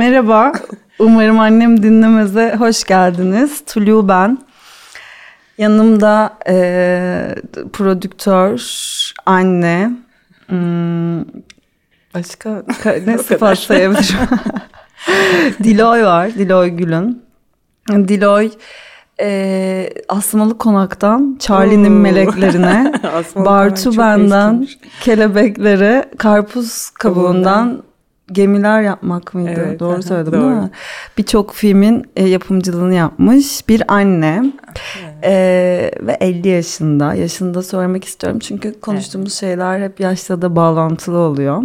Merhaba. Umarım annem dinlemeze hoş geldiniz. Tulu ben. Yanımda e, prodüktör, anne, hmm, başka ka- ne sıfat sayabilirim? Diloy var, Diloy Gül'ün. Diloy e, Asmalı Konak'tan Charlie'nin meleklerine, Bartu benden kelebeklere, karpuz kabuğundan gemiler yapmak mıydı? Evet, Doğru söyledim doğru. değil mi? Birçok filmin e, yapımcılığını yapmış bir anne E, ve 50 yaşında. Yaşını da söylemek istiyorum çünkü konuştuğumuz şeyler hep yaşla da bağlantılı oluyor.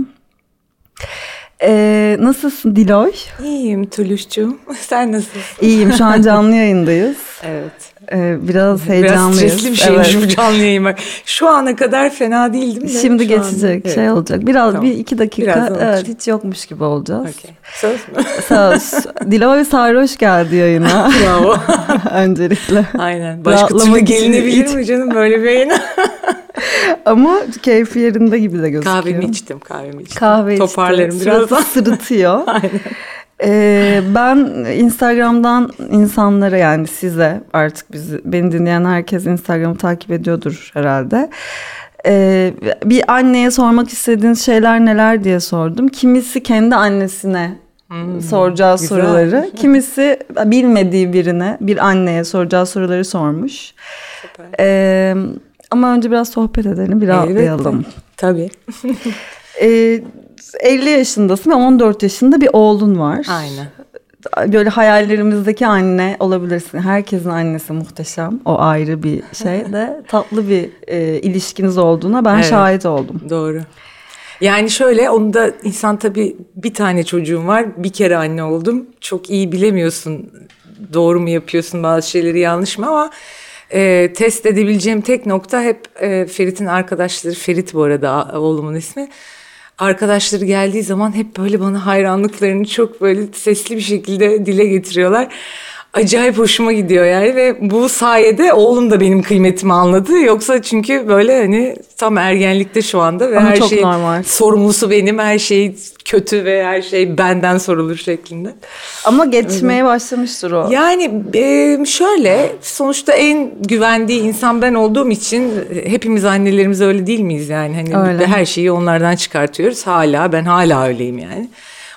E, nasılsın Diloy? İyiyim Tuluş'cuğum. Sen nasılsın? İyiyim şu an canlı yayındayız. Evet. E, biraz Biraz heyecanlıyız. stresli bir şeymiş Evet. bu canlı yayın bak. Şu ana kadar fena değildim de. Şimdi şu geçecek Evet. şey olacak. Biraz Tamam. bir iki dakika olacak. evet, hiç yokmuş gibi olacağız. Okey. Söz mü? Söz. Diloy Sarhoş geldi yayına Bravo. öncelikle. Aynen. Başka türlü Rahatlamak için gelinebilir iç- mi canım böyle bir yayına? Ama keyfi yerinde gibi de gözüküyor. Kahvemi içtim, kahvemi içtim. Kahve. Toparlarım Suratı birazdan. sırıtıyor. Aynen. Ee, ben Instagram'dan insanlara yani size artık bizi, beni dinleyen herkes Instagram'ı takip ediyordur herhalde. Ee, bir anneye sormak istediğiniz şeyler neler diye sordum. Kimisi kendi annesine soracağı güzel. soruları, kimisi bilmediği birine, bir anneye soracağı soruları sormuş. Süper. Ee, ama önce biraz sohbet edelim, bir rahatlayalım. Elbette. Tabii. Ee, 50 yaşındasın ve 14 yaşında bir oğlun var. Aynen. Böyle hayallerimizdeki anne olabilirsin. Herkesin annesi muhteşem. O ayrı bir şey de tatlı bir e, ilişkiniz olduğuna ben Evet. şahit oldum. Doğru. Yani şöyle onu da insan tabii bir tane çocuğum var. Bir kere anne oldum. Çok iyi bilemiyorsun doğru mu yapıyorsun bazı şeyleri yanlış mı ama e, test edebileceğim tek nokta hep e, Ferit'in arkadaşları. Ferit bu arada oğlumun ismi. Arkadaşları geldiği zaman hep böyle bana hayranlıklarını çok böyle sesli bir şekilde dile getiriyorlar. Acayip hoşuma gidiyor yani ve bu sayede oğlum da benim kıymetimi anladı. Yoksa çünkü böyle hani tam ergenlikte şu anda ve Ama her şey normal. sorumlusu benim, her şey kötü ve her şey benden sorulur şeklinde. Ama geçmeye başlamıştır o. Yani e, şöyle sonuçta en güvendiği insan ben olduğum için hepimiz annelerimiz öyle değil miyiz yani hani Öyle. her şeyi onlardan çıkartıyoruz hala ben hala öyleyim yani.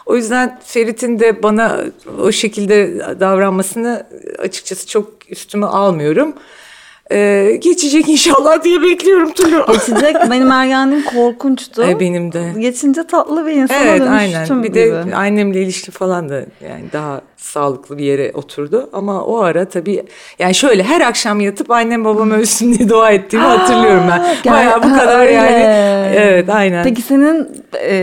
O yüzden Ferit'in de bana o şekilde davranmasını açıkçası çok üstüme almıyorum. E, geçecek inşallah diye bekliyorum Tulu. Geçecek. Benim ergenliğim korkunçtu. E, benim de. Geçince tatlı bir insana Evet dönüştüm aynen. Bir gibi. de annemle ilişki falan da yani daha sağlıklı bir yere oturdu. Ama o ara tabii yani şöyle her akşam yatıp annem babam ölsün diye dua ettiğimi hatırlıyorum ben. Gel- Bayağı bu kadar öyle. yani. Evet aynen. Peki senin e,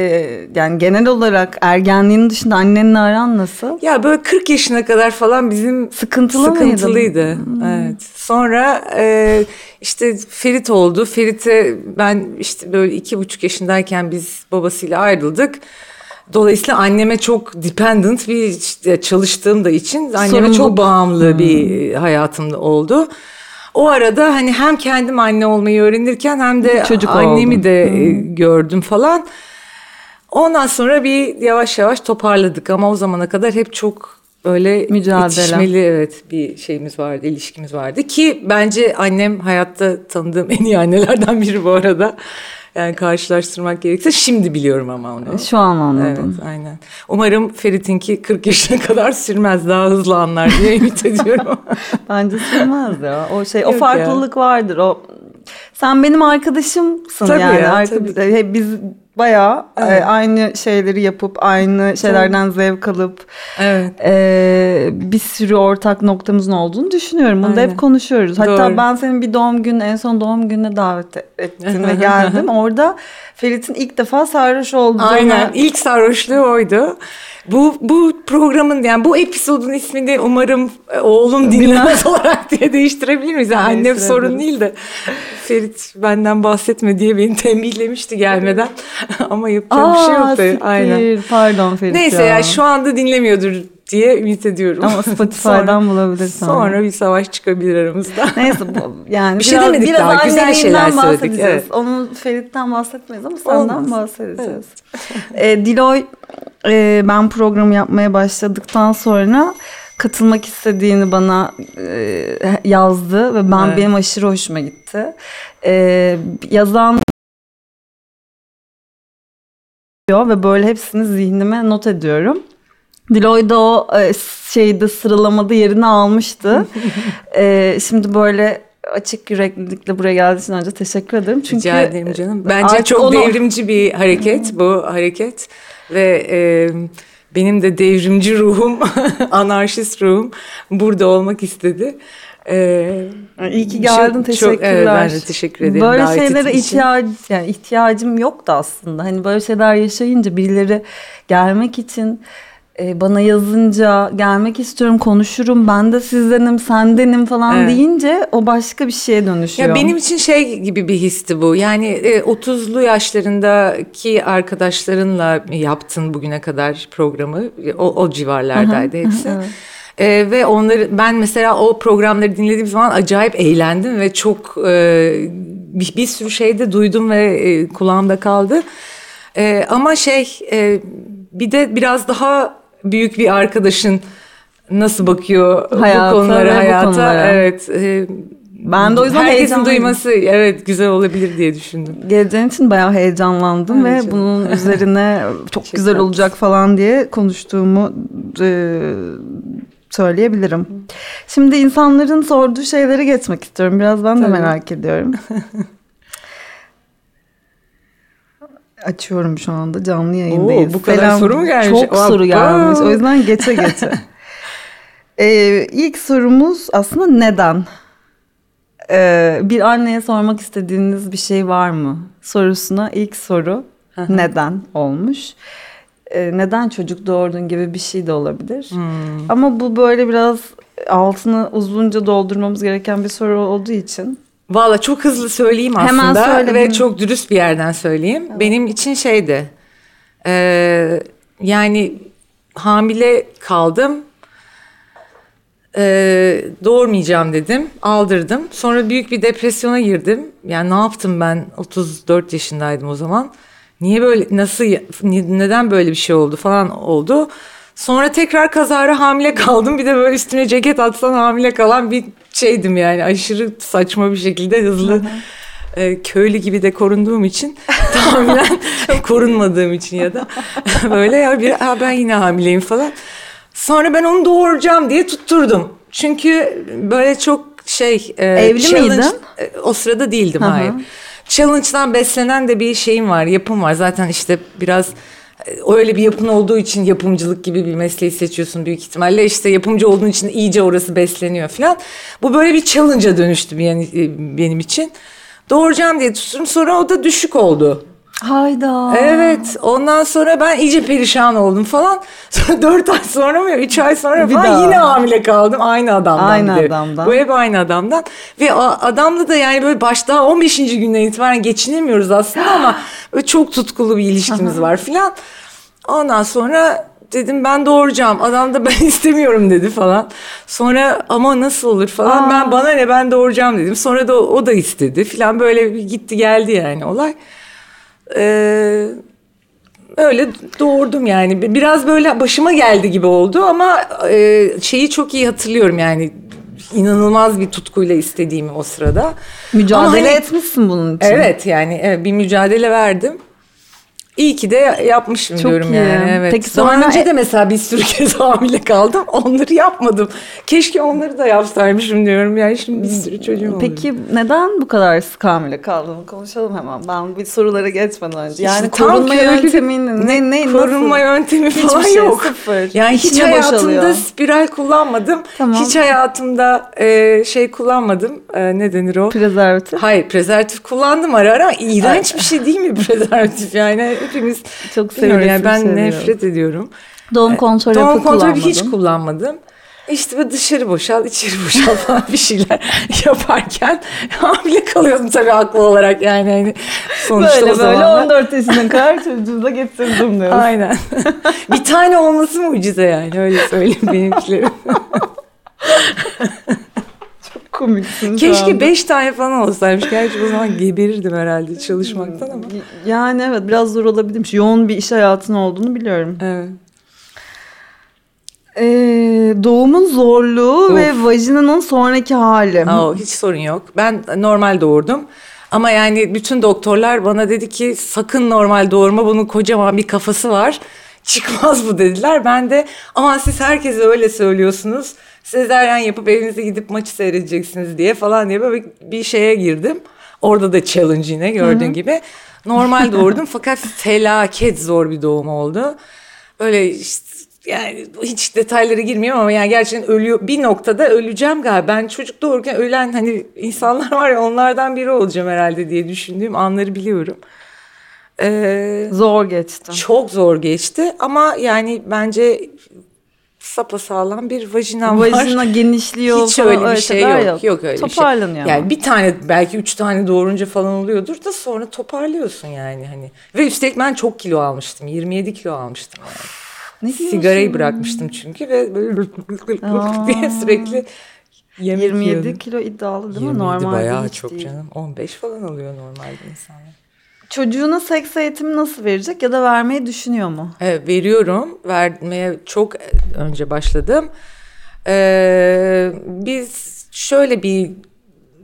yani genel olarak ergenliğin dışında annenle aran nasıl? Ya böyle 40 yaşına kadar falan bizim Sıkıntılı sıkıntılıydı. Evet. Sonra e, işte Ferit oldu. Ferit'e ben işte böyle iki buçuk yaşındayken biz babasıyla ayrıldık. Dolayısıyla anneme çok dependent bir işte çalıştığım da için anneme Sorumluluk. çok bağımlı bir hayatımda oldu. O arada hani hem kendim anne olmayı öğrenirken hem de Çocuk annemi oldun. de e, gördüm falan. Ondan sonra bir yavaş yavaş toparladık ama o zamana kadar hep çok böyle Mücadele. itişmeli evet bir şeyimiz vardı, ilişkimiz vardı ki bence annem hayatta tanıdığım en iyi annelerden biri bu arada. Yani karşılaştırmak gerekirse şimdi biliyorum ama onu. Şu an anladım. Evet aynen. Umarım Ferit'inki 40 yaşına kadar sürmez daha hızlı anlar diye ümit ediyorum. Bence sürmez ya. O şey o Yok farklılık vardır. O sen benim arkadaşımsın Tabii yani. ya, Arkadaş- tabii. Biz bayağı e, Evet. aynı şeyleri yapıp aynı şeylerden zevk alıp evet. e, bir sürü ortak noktamızın olduğunu düşünüyorum. Bunu da hep konuşuyoruz. Hatta Doğru. ben senin bir doğum günü en son doğum gününe davet e- ettin ve geldim. Orada Ferit'in ilk defa sarhoş olduğunu Aynen ilk sarhoşluğu oydu. Bu bu programın yani bu episodun ismini umarım e, oğlum dinlemez olarak diye değiştirebilir miyiz? Yani annem sorun değil de Ferit benden bahsetme diye beni tembihlemişti gelmeden ama yapacak bir şey yok Aa, tabii. siktir. Aynen. Pardon Ferit Neyse ya şu anda dinlemiyordur diye ümit ediyorum. Ama Spotify'dan bulabilirsin. Sonra bir savaş çıkabilir aramızda. Neyse bu yani Bir şey biraz, demedik biraz daha, güzel şeyler bahsedeceğiz. evet. Onun Ferit'ten bahsetmeyiz ama senden Olmaz. bahsedeceğiz. e, Diloy e, ben programı yapmaya başladıktan sonra katılmak istediğini bana e, yazdı ve ben Evet. benim aşırı hoşuma gitti. E, yazan ve böyle hepsini zihnime not ediyorum. Diloy da o e, şeyde sıralamada yerini almıştı. E, şimdi böyle açık yüreklilikle buraya geldiği için önce teşekkür ederim. Çünkü Rica ederim canım. Bence artık çok onu- devrimci bir hareket bu hareket ve e, benim de devrimci ruhum, anarşist ruhum burada olmak istedi. E, İyi ki geldin çok- teşekkürler. evet, ben de teşekkür ederim Böyle şeylere ihtiyac yani ihtiyacım yoktu aslında. Hani böyle şeyler yaşayınca birileri gelmek için e, bana yazınca gelmek istiyorum konuşurum ben de sizdenim sendenim falan Evet. deyince o başka bir şeye dönüşüyor. Ya benim için şey gibi bir histi bu. Yani e, 30'lu yaşlarındaki arkadaşlarınla yaptın bugüne kadar programı. O, o civarlardaydı hepsi. evet. E, ve onları ben mesela o programları dinlediğim zaman acayip eğlendim ve çok e, bir, bir sürü şey de duydum ve e, kulağımda kaldı. E, ama şey e, bir de biraz daha büyük bir arkadaşın nasıl bakıyor Hayata bu konulara ve bu hayata. konulara. Evet. e, Ben de o yüzden Herkesin duyması evet güzel olabilir diye düşündüm. Geleceğin için bayağı heyecanlandım Ay ve canım. bunun üzerine çok güzel olacak falan diye konuştuğumu e, söyleyebilirim. Şimdi insanların sorduğu şeyleri geçmek istiyorum. Biraz ben de Tabii. merak ediyorum. Açıyorum şu anda canlı yayındayız. Oo, bu kadar soru mu gelmiş? Çok Hoppa. soru gelmiş. O yüzden geçe geçe. Ee, ilk sorumuz aslında neden? Ee, bir anneye sormak istediğiniz bir şey var mı? Sorusuna ilk soru neden olmuş. Ee, neden çocuk doğurdun gibi bir şey de olabilir. Hmm. Ama bu böyle biraz altını uzunca doldurmamız gereken bir soru olduğu için. Valla çok hızlı söyleyeyim aslında Hemen söyle, ve benim- çok dürüst bir yerden söyleyeyim. Benim için şeydi e, yani hamile kaldım e, doğurmayacağım dedim aldırdım. Sonra büyük bir depresyona girdim. Yani ne yaptım ben? 34 yaşındaydım o zaman. Niye böyle nasıl neden böyle bir şey oldu falan oldu sonra tekrar kazara hamile kaldım bir de böyle üstüne ceket atsan hamile kalan bir şeydim yani aşırı saçma bir şekilde hızlı e, köylü gibi de korunduğum için tahminen korunmadığım için ya da böyle ya bir ha ben yine hamileyim falan. Sonra ben onu doğuracağım diye tutturdum. Çünkü böyle çok şey e, Evli challenge- miydin? e, O sırada değildim Hı hı. hayır. Challenge'dan beslenen de bir şeyim var, yapım var. Zaten işte biraz öyle bir yapın olduğu için yapımcılık gibi bir mesleği seçiyorsun büyük ihtimalle. İşte yapımcı olduğun için iyice orası besleniyor falan. Bu böyle bir challenge'a dönüştü yani e, benim için. Doğuracağım diye tuttum sonra o da düşük oldu. Hayda. Evet ondan sonra ben iyice perişan oldum falan. Sonra dört ay sonra mı üç ay sonra Bir falan daha. yine hamile kaldım aynı adamdan. Aynı de. adamdan. Bu hep aynı adamdan. Ve adamla da yani böyle başta 15. günden itibaren geçinemiyoruz aslında ama çok tutkulu bir ilişkimiz var filan. Ondan sonra dedim ben doğuracağım. Adam da ben istemiyorum dedi falan. Sonra ama nasıl olur falan. Aa. Ben bana ne ben doğuracağım dedim. Sonra da o, o da istedi filan böyle gitti geldi yani olay. Ee, öyle doğurdum yani. Biraz böyle başıma geldi gibi oldu ama e, şeyi çok iyi hatırlıyorum yani. inanılmaz bir tutkuyla istediğimi o sırada. Mücadele Ama hani- etmişsin bunun için. Evet yani evet, bir mücadele verdim. İyi ki de yapmışım Çok diyorum iyi. yani. Evet. Peki Daha sonra- önce de mesela bir sürü kez hamile kaldım. Onları yapmadım. Keşke onları da yapsaymışım diyorum. Yani şimdi bir sürü çocuğum. Peki neden bu kadar sık hamile kaldığını konuşalım hemen. Ben bir sorulara geçmeden önce. Yani İşte korunma yönteminin ne ne korunma nasıl? yöntemi Hiçbir falan şey, yok. sıfır. Yani hiç İçine hayatımda boşalıyor. spiral kullanmadım. Tamam. Hiç hayatımda e, şey kullanmadım. E, ne denir o? Prezervatif. Hayır prezervatif kullandım ara ara. İğrenç bir şey değil mi prezervatif yani hepimiz Çok bilmiyorum yani ben seviyorum. nefret ediyorum. Doğum kontrolü Doğum kontrolü hiç kullanmadım. İşte böyle dışarı boşal, içeri boşal falan bir şeyler yaparken hamile kalıyordum tabii haklı olarak yani. Hani sonuçta böyle o böyle zamanlar. 14 yaşına kadar çocuğu da getirdim diyorsun. Aynen. bir tane olması mucize yani öyle söyleyeyim benimkilerim. Komiksin şu Keşke anda. beş tane falan olsaymış. Gerçi o zaman geberirdim herhalde çalışmaktan ama. Yani evet biraz zor olabilirmiş. Yoğun bir iş hayatın olduğunu biliyorum. Evet. Ee, doğumun zorluğu Of. ve vajinanın sonraki hali. Aa, hiç sorun yok. Ben normal doğurdum. Ama yani bütün doktorlar bana dedi ki sakın normal doğurma bunun kocaman bir kafası var. Çıkmaz bu dediler. Ben de ama siz herkese öyle söylüyorsunuz. Sezeryen yapıp evinize gidip maçı seyredeceksiniz diye falan diye böyle bir şeye girdim. Orada da challenge yine gördüğün gibi. Normal doğurdum fakat felaket zor bir doğum oldu. Böyle işte yani hiç detaylara girmiyorum ama yani gerçekten ölüyor. Bir noktada öleceğim galiba. Ben çocuk doğururken ölen hani insanlar var ya onlardan biri olacağım herhalde diye düşündüğüm anları biliyorum. Ee, Zor geçti. çok zor geçti ama yani bence sapasağlam bir vajinam var. Vajina genişliyor Hiç falan, öyle bir şey şeyler yok. Yok, öyle bir şey. Toparlanıyor. Yani bir tane belki üç tane doğurunca falan oluyordur da sonra toparlıyorsun yani hani. Ve üstelik ben çok kilo almıştım. 27 kilo almıştım yani. Ne? Sigarayı bırakmıştım çünkü ve böyle diye sürekli yemek 27 yiyordum. kilo iddialı değil 27 mi? Normal bayağı çok değil. canım. 15 falan alıyor normalde insanlar. Çocuğuna seks eğitimi nasıl verecek ya da vermeyi düşünüyor mu? Evet, veriyorum. Vermeye çok önce başladım. Ee, biz şöyle bir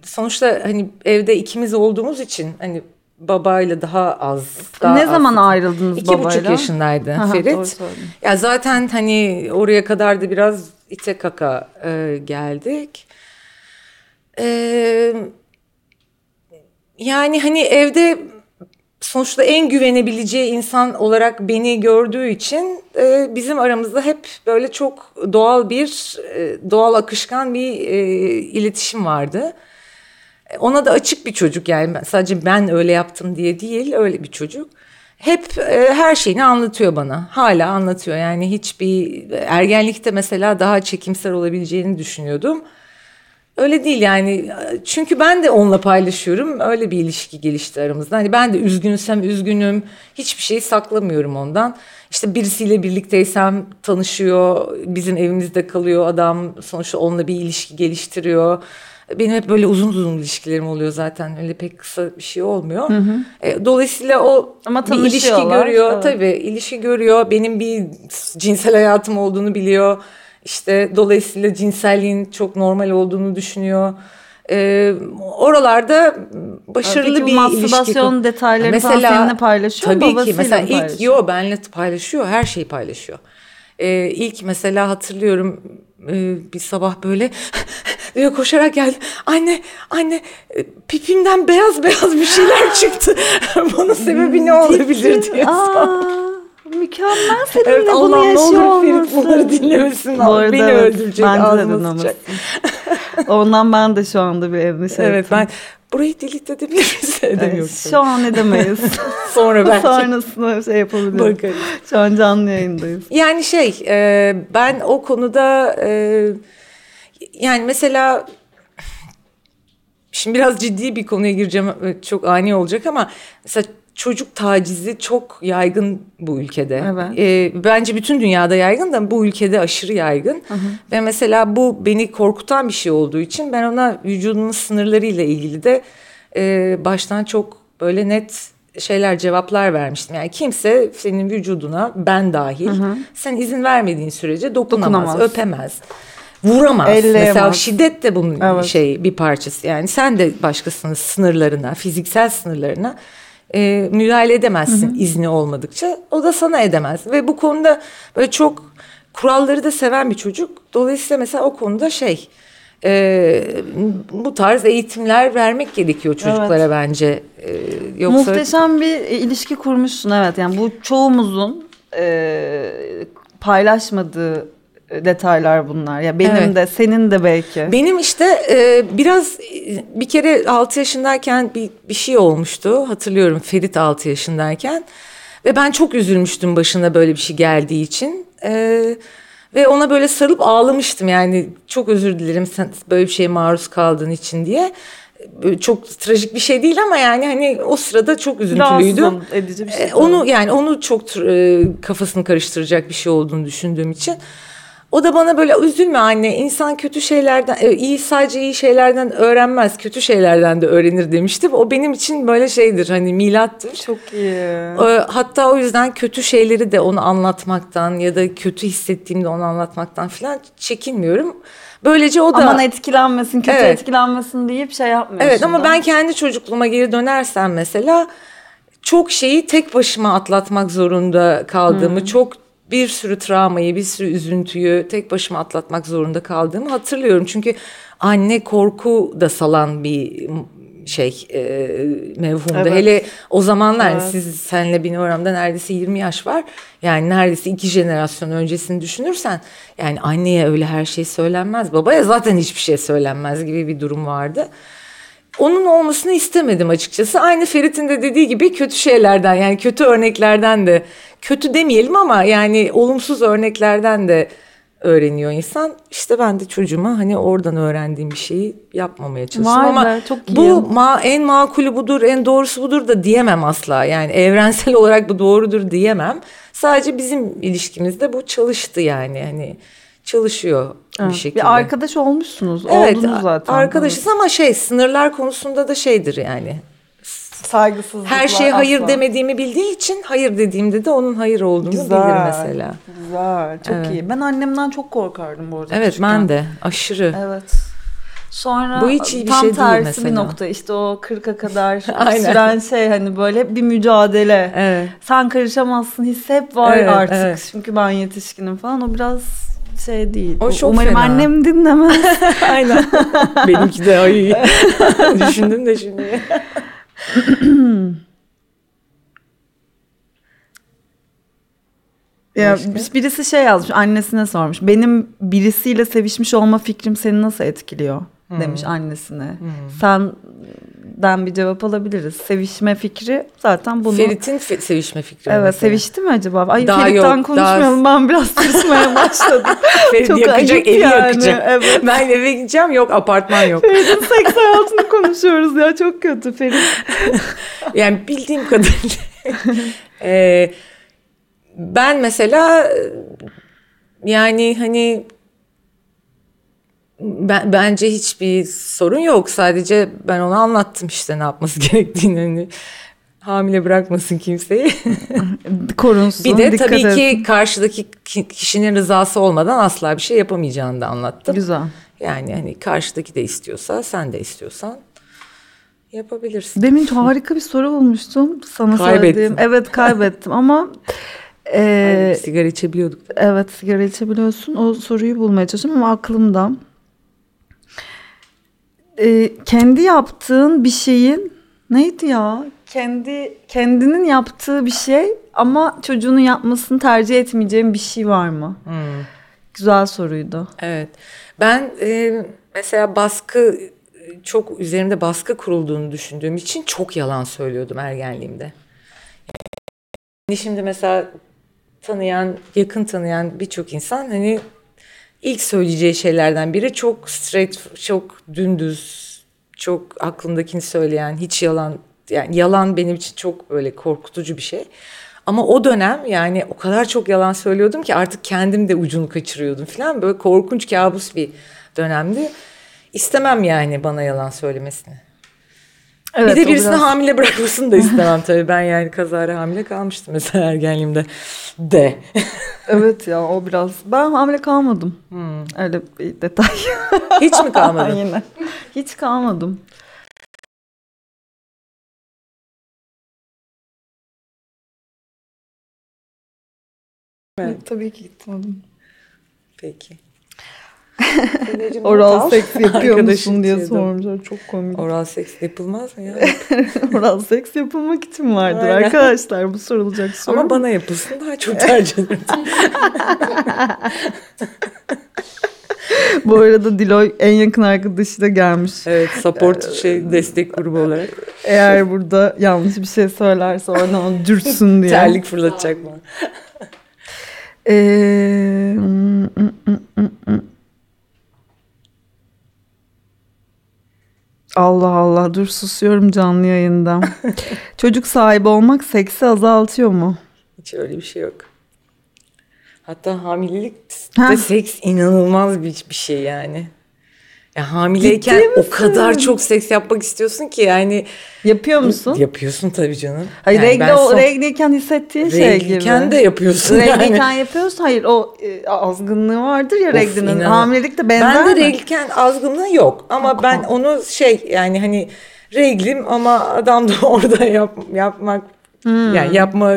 sonuçta hani evde ikimiz olduğumuz için hani babayla daha az. Daha ne az- zaman ayrıldınız İki babayla? buçuk yaşındaydı Aha, Ferit. Ya zaten hani oraya kadar da biraz ite kaka e, geldik. Ee, yani hani evde sonuçta en güvenebileceği insan olarak beni gördüğü için e, bizim aramızda hep böyle çok doğal bir e, doğal akışkan bir e, iletişim vardı. Ona da açık bir çocuk yani sadece ben öyle yaptım diye değil öyle bir çocuk. Hep e, her şeyini anlatıyor bana. Hala anlatıyor yani hiçbir ergenlikte mesela daha çekimser olabileceğini düşünüyordum. Öyle değil yani çünkü ben de onunla paylaşıyorum öyle bir ilişki gelişti aramızda. Hani ben de üzgünsem üzgünüm hiçbir şeyi saklamıyorum ondan. İşte birisiyle birlikteysem tanışıyor bizim evimizde kalıyor adam sonuçta onunla bir ilişki geliştiriyor. Benim hep böyle uzun uzun ilişkilerim oluyor zaten öyle pek kısa bir şey olmuyor. E, Dolayısıyla o Ama bir ilişki görüyor evet. tabii ilişki görüyor benim bir cinsel hayatım olduğunu biliyor. İşte dolayısıyla cinselliğin çok normal olduğunu düşünüyor. Ee, oralarda başarılı Peki bir ilişki. mastürbasyon detaylarını falan seninle paylaşıyor mu? Tabii ki Babasıyla mesela ilk yo benle paylaşıyor her şeyi paylaşıyor. Ee, ilk mesela hatırlıyorum e, bir sabah böyle diyor koşarak geldi. Anne anne e, pipimden beyaz beyaz bir şeyler çıktı. Bunun sebebi ne olabilir diye sordu. Mükemmel seninle Evet bunu Allah'ım ne yaşıyor olur Ferit bunları dinlemesin. Bu arada Beni evet, öldürecek dinlemesin. sıçacak. Ondan ben de şu anda bir endişe Evet ettim. ben burayı delete edebilir miyiz? Evet, Edemiyoruz. şu an edemeyiz. Sonra belki Sonrasında şey yapabiliriz. bakarız. Şu an canlı yayındayız. Yani şey e, ben o konuda e, yani mesela şimdi biraz ciddi bir konuya gireceğim e, çok ani olacak ama mesela çocuk tacizi çok yaygın bu ülkede. Evet. E, bence bütün dünyada yaygın da bu ülkede aşırı yaygın. Ve mesela bu beni korkutan bir şey olduğu için ben ona vücudunun sınırlarıyla ilgili de e, baştan çok böyle net şeyler cevaplar vermiştim. Yani kimse senin vücuduna ben dahil sen izin vermediğin sürece dokunamaz, Dokunamaz. öpemez. Vuramaz. Elleyemez. Mesela şiddet de bunun Evet. şey bir parçası. Yani sen de başkasının sınırlarına, fiziksel sınırlarına e, müdahale edemezsin izni olmadıkça. O da sana edemez. Ve bu konuda böyle çok kuralları da seven bir çocuk. Dolayısıyla mesela o konuda şey e, bu tarz eğitimler vermek gerekiyor çocuklara bence. E, yoksa Muhteşem bir ilişki kurmuşsun evet. Yani bu çoğumuzun e, paylaşmadığı detaylar bunlar. Ya benim Evet. de senin de belki. Benim işte e, biraz e, bir kere 6 yaşındayken bir, bir şey olmuştu. Hatırlıyorum Ferit 6 yaşındayken. Ve ben çok üzülmüştüm başına böyle bir şey geldiği için. E, Ve ona böyle sarılıp ağlamıştım yani çok özür dilerim sen böyle bir şeye maruz kaldığın için diye. Böyle çok trajik bir şey değil ama yani hani o sırada çok üzüntülüydüm. Edici bir şey. E, onu yani onu çok e, kafasını karıştıracak bir şey olduğunu düşündüğüm için. O da bana böyle üzülme anne insan kötü şeylerden e, iyi sadece iyi şeylerden öğrenmez kötü şeylerden de öğrenir demişti. O benim için böyle şeydir hani milattır. çok iyi. E, Hatta o yüzden kötü şeyleri de onu anlatmaktan ya da kötü hissettiğimde onu anlatmaktan falan çekinmiyorum. Böylece o da Aman etkilenmesin, kötü Evet. etkilenmesin deyip şey yapmıyorsun. Evet ama da. ben kendi çocukluğuma geri dönersem mesela çok şeyi tek başıma atlatmak zorunda kaldığımı, çok bir sürü travmayı, bir sürü üzüntüyü tek başıma atlatmak zorunda kaldığımı hatırlıyorum. Çünkü anne korku da salan bir şey e, mevhumdu. Evet. Hele o zamanlar Evet. siz senle benim aramda neredeyse 20 yaş var. Yani neredeyse iki jenerasyon öncesini düşünürsen yani anneye öyle her şey söylenmez. Babaya zaten hiçbir şey söylenmez gibi bir durum vardı. Onun olmasını istemedim açıkçası. Aynı Ferit'in de dediği gibi kötü şeylerden yani kötü örneklerden de kötü demeyelim ama yani olumsuz örneklerden de öğreniyor insan. İşte ben de çocuğuma hani oradan öğrendiğim bir şeyi yapmamaya çalışıyorum ama be, çok iyi. bu ma en makulü budur, en doğrusu budur da diyemem asla. Yani evrensel olarak bu doğrudur diyemem. Sadece bizim ilişkimizde bu çalıştı yani hani çalışıyor bir Evet, şekilde. Bir arkadaş olmuşsunuz. Evet, Oldunuz zaten. arkadaşız ama şey sınırlar konusunda da şeydir yani. Saygısızlıklar Her şeye hayır asla. demediğimi bildiği için hayır dediğimde de onun hayır olduğunu Güzel. bilir mesela. Güzel. Çok Evet. iyi. Ben annemden çok korkardım bu arada. Evet küçükken. ben de aşırı. Evet. Sonra Bu hiç iyi bir tam şey değil tersi mesela. bir nokta işte o 40'a kadar süren şey hani böyle bir mücadele. Evet. Sen karışamazsın hissi hep var Evet, artık. evet. Çünkü ben yetişkinim falan o biraz şey değil. O çok Umarım fena. annem dinlemez. Aynen. Benimki de ay. Düşündüm de şimdi. ya Başka? birisi şey yazmış annesine sormuş. Benim birisiyle sevişmiş olma fikrim seni nasıl etkiliyor? demiş annesine. Senden bir cevap alabiliriz. Sevişme fikri zaten bunu Ferit'in fe- sevişme fikri. Evet mesela. sevişti mi acaba? Ay Daha Ferit'ten yok, konuşmayalım. Ben biraz tırsmaya başladım. Ferit Çok yakacak, evi yani, yakacak. evet. Ben eve gideceğim yok apartman yok. Ferit'in seks hayatını konuşuyoruz ya. Çok kötü Ferit. Yani bildiğim kadarıyla. Ee, ben mesela yani hani ben, bence hiçbir sorun yok. Sadece ben ona anlattım işte ne yapması gerektiğini. Hani hamile bırakmasın kimseyi. Korunsun. bir de tabii etsin. ki karşıdaki ki- kişinin rızası olmadan asla bir şey yapamayacağını da anlattım. Güzel. Yani hani karşıdaki de istiyorsa sen de istiyorsan yapabilirsin. Demin harika bir soru bulmuştum. Sana Kaybettin. söylediğim. Evet kaybettim ama e, Ay, sigara içebiliyorduk. evet sigara içebiliyorsun. O soruyu bulmaya çalışıyorum ama aklımda. E, kendi yaptığın bir şeyin neydi ya? Kendi kendinin yaptığı bir şey ama çocuğunun yapmasını tercih etmeyeceğin bir şey var mı? Hmm. Güzel soruydu. Evet. Ben e, mesela baskı çok üzerimde baskı kurulduğunu düşündüğüm için çok yalan söylüyordum ergenliğimde. Yani şimdi mesela tanıyan, yakın tanıyan birçok insan hani ilk söyleyeceği şeylerden biri çok straight, çok dümdüz, çok aklındakini söyleyen, hiç yalan yani yalan benim için çok böyle korkutucu bir şey. Ama o dönem yani o kadar çok yalan söylüyordum ki artık kendim de ucunu kaçırıyordum falan. Böyle korkunç kabus bir dönemdi. İstemem yani bana yalan söylemesini. Evet, bir de birisini biraz- hamile bırakmasını da istemem tabii. Ben yani kazara hamile kalmıştım mesela ergenliğimde. De. Evet ya o biraz. Ben hamile kalmadım. Öyle bir detay. Hiç mi kalmadın? Yine. Hiç kalmadım. Evet. Tabii ki gitmedim. Peki. Oral seks yapıyor musun diye sormuşlar. Çok komik. Oral seks yapılmaz mı ya? Oral seks yapılmak için vardır Aynen. arkadaşlar. Bu sorulacak soru. Ama bana yapılsın daha çok tercih ederim. Bu arada Diloy en yakın arkadaşı da gelmiş. Evet support şey destek grubu olarak. Eğer burada yanlış bir şey söylerse oradan onu dürtsün diye. Terlik fırlatacak mı? Ee, mm, mm, Allah Allah dur susuyorum canlı yayında. Çocuk sahibi olmak seksi azaltıyor mu? Hiç öyle bir şey yok. Hatta hamilelikte Ha. seks inanılmaz bir, bir şey yani. Ya hamileyken Ciddi o misin? kadar çok seks yapmak istiyorsun ki yani Yapıyor musun? yapıyorsun tabii canım. Hayır Yani regle, son- regliyken hissettiğin şey gibi. regliyken de yapıyorsun yani. Regliyken yapıyorsun. Hayır o e, azgınlığı vardır ya Of, reglinin. inan- Hamilelikte benzer Ben de mi? regliyken azgınlığı yok ama ben onu şey yani hani reglim ama adam da orada yap, yapmak Hmm. yani yapma